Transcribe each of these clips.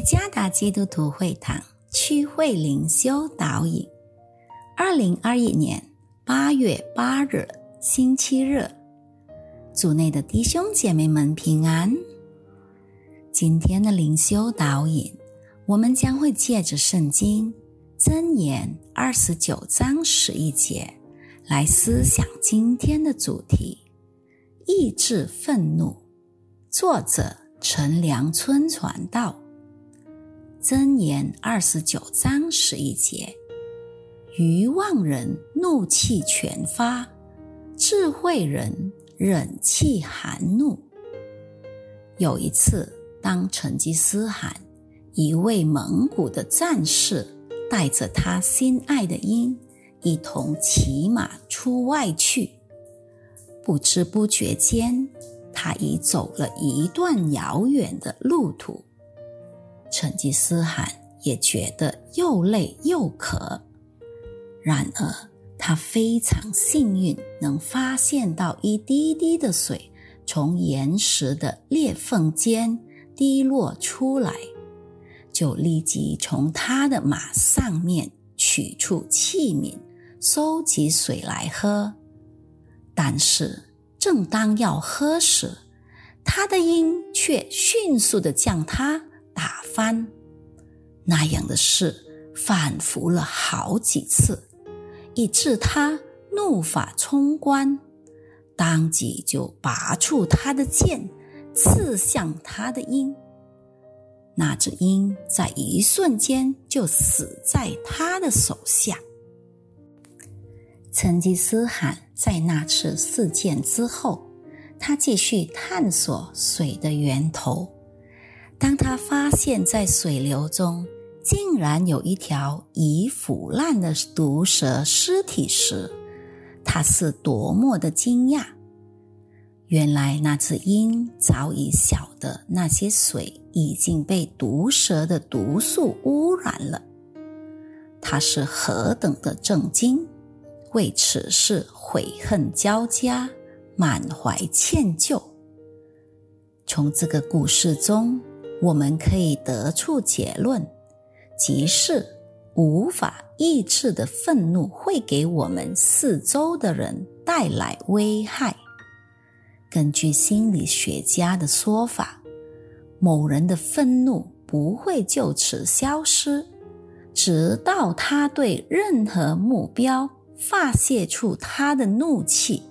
加达基督徒会堂区会灵修导引，二零二一年八月八日星期日，组内的弟兄姐妹们平安。今天的灵修导引，我们将会借着圣经箴言二十九章十一节来思想今天的主题：抑制愤怒。作者陈良春传道。箴言二十九章十一节：愚妄人怒气全发，智慧人忍气含怒。有一次，当成吉思汗一位蒙古的战士带着他心爱的鹰一同骑马出外去，不知不觉间，他已走了一段遥远的路途。成吉思汗也觉得又累又渴，然而他非常幸运，能发现到一滴滴的水从岩石的裂缝间滴落出来，就立即从他的马上面取出器皿，收集水来喝。但是正当要喝时，他的鹰却迅速的将他。打翻，那样的事反复了好几次，以致他怒发冲冠，当即就拔出他的剑，刺向他的鹰。那只鹰在一瞬间就死在他的手下。成吉思汗在那次事件之后，他继续探索水的源头。当他发现，在水流中竟然有一条已腐烂的毒蛇尸体时，他是多么的惊讶！原来那只鹰早已晓得那些水已经被毒蛇的毒素污染了，他是何等的震惊，为此事悔恨交加，满怀歉疚。从这个故事中。我们可以得出结论，即是无法抑制的愤怒会给我们四周的人带来危害。根据心理学家的说法，某人的愤怒不会就此消失，直到他对任何目标发泄出他的怒气。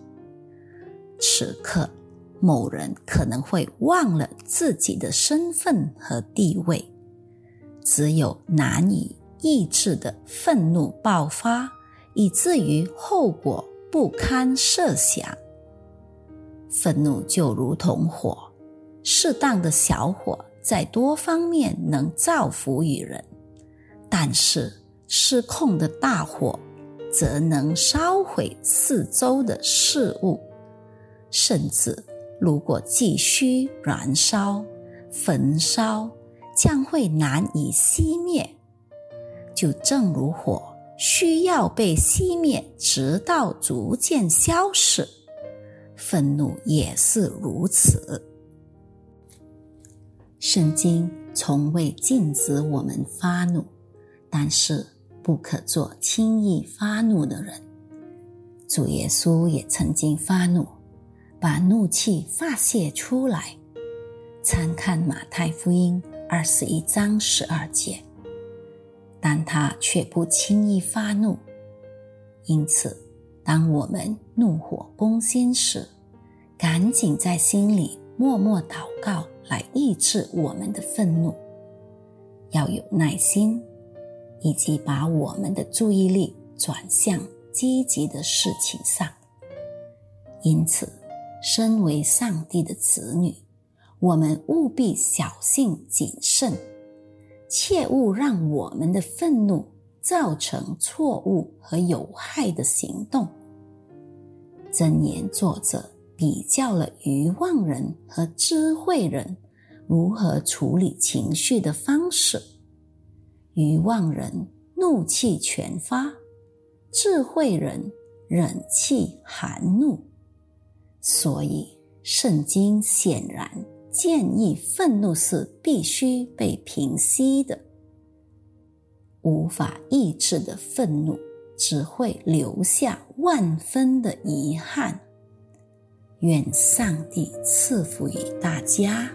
此刻。某人可能会忘了自己的身份和地位，只有难以抑制的愤怒爆发，以至于后果不堪设想。愤怒就如同火，适当的小火在多方面能造福于人，但是失控的大火则能烧毁四周的事物，甚至。如果继续燃烧、焚烧，将会难以熄灭。就正如火需要被熄灭，直到逐渐消逝，愤怒也是如此。圣经从未禁止我们发怒，但是不可做轻易发怒的人。主耶稣也曾经发怒。把怒气发泄出来，参看马太福音二十一章十二节。但他却不轻易发怒，因此，当我们怒火攻心时，赶紧在心里默默祷告，来抑制我们的愤怒。要有耐心，以及把我们的注意力转向积极的事情上。因此。身为上帝的子女，我们务必小心谨慎，切勿让我们的愤怒造成错误和有害的行动。箴言作者比较了愚妄人和智慧人如何处理情绪的方式。愚妄人怒气全发，智慧人忍气含怒。所以，圣经显然建议愤怒是必须被平息的。无法抑制的愤怒只会留下万分的遗憾。愿上帝赐福于大家。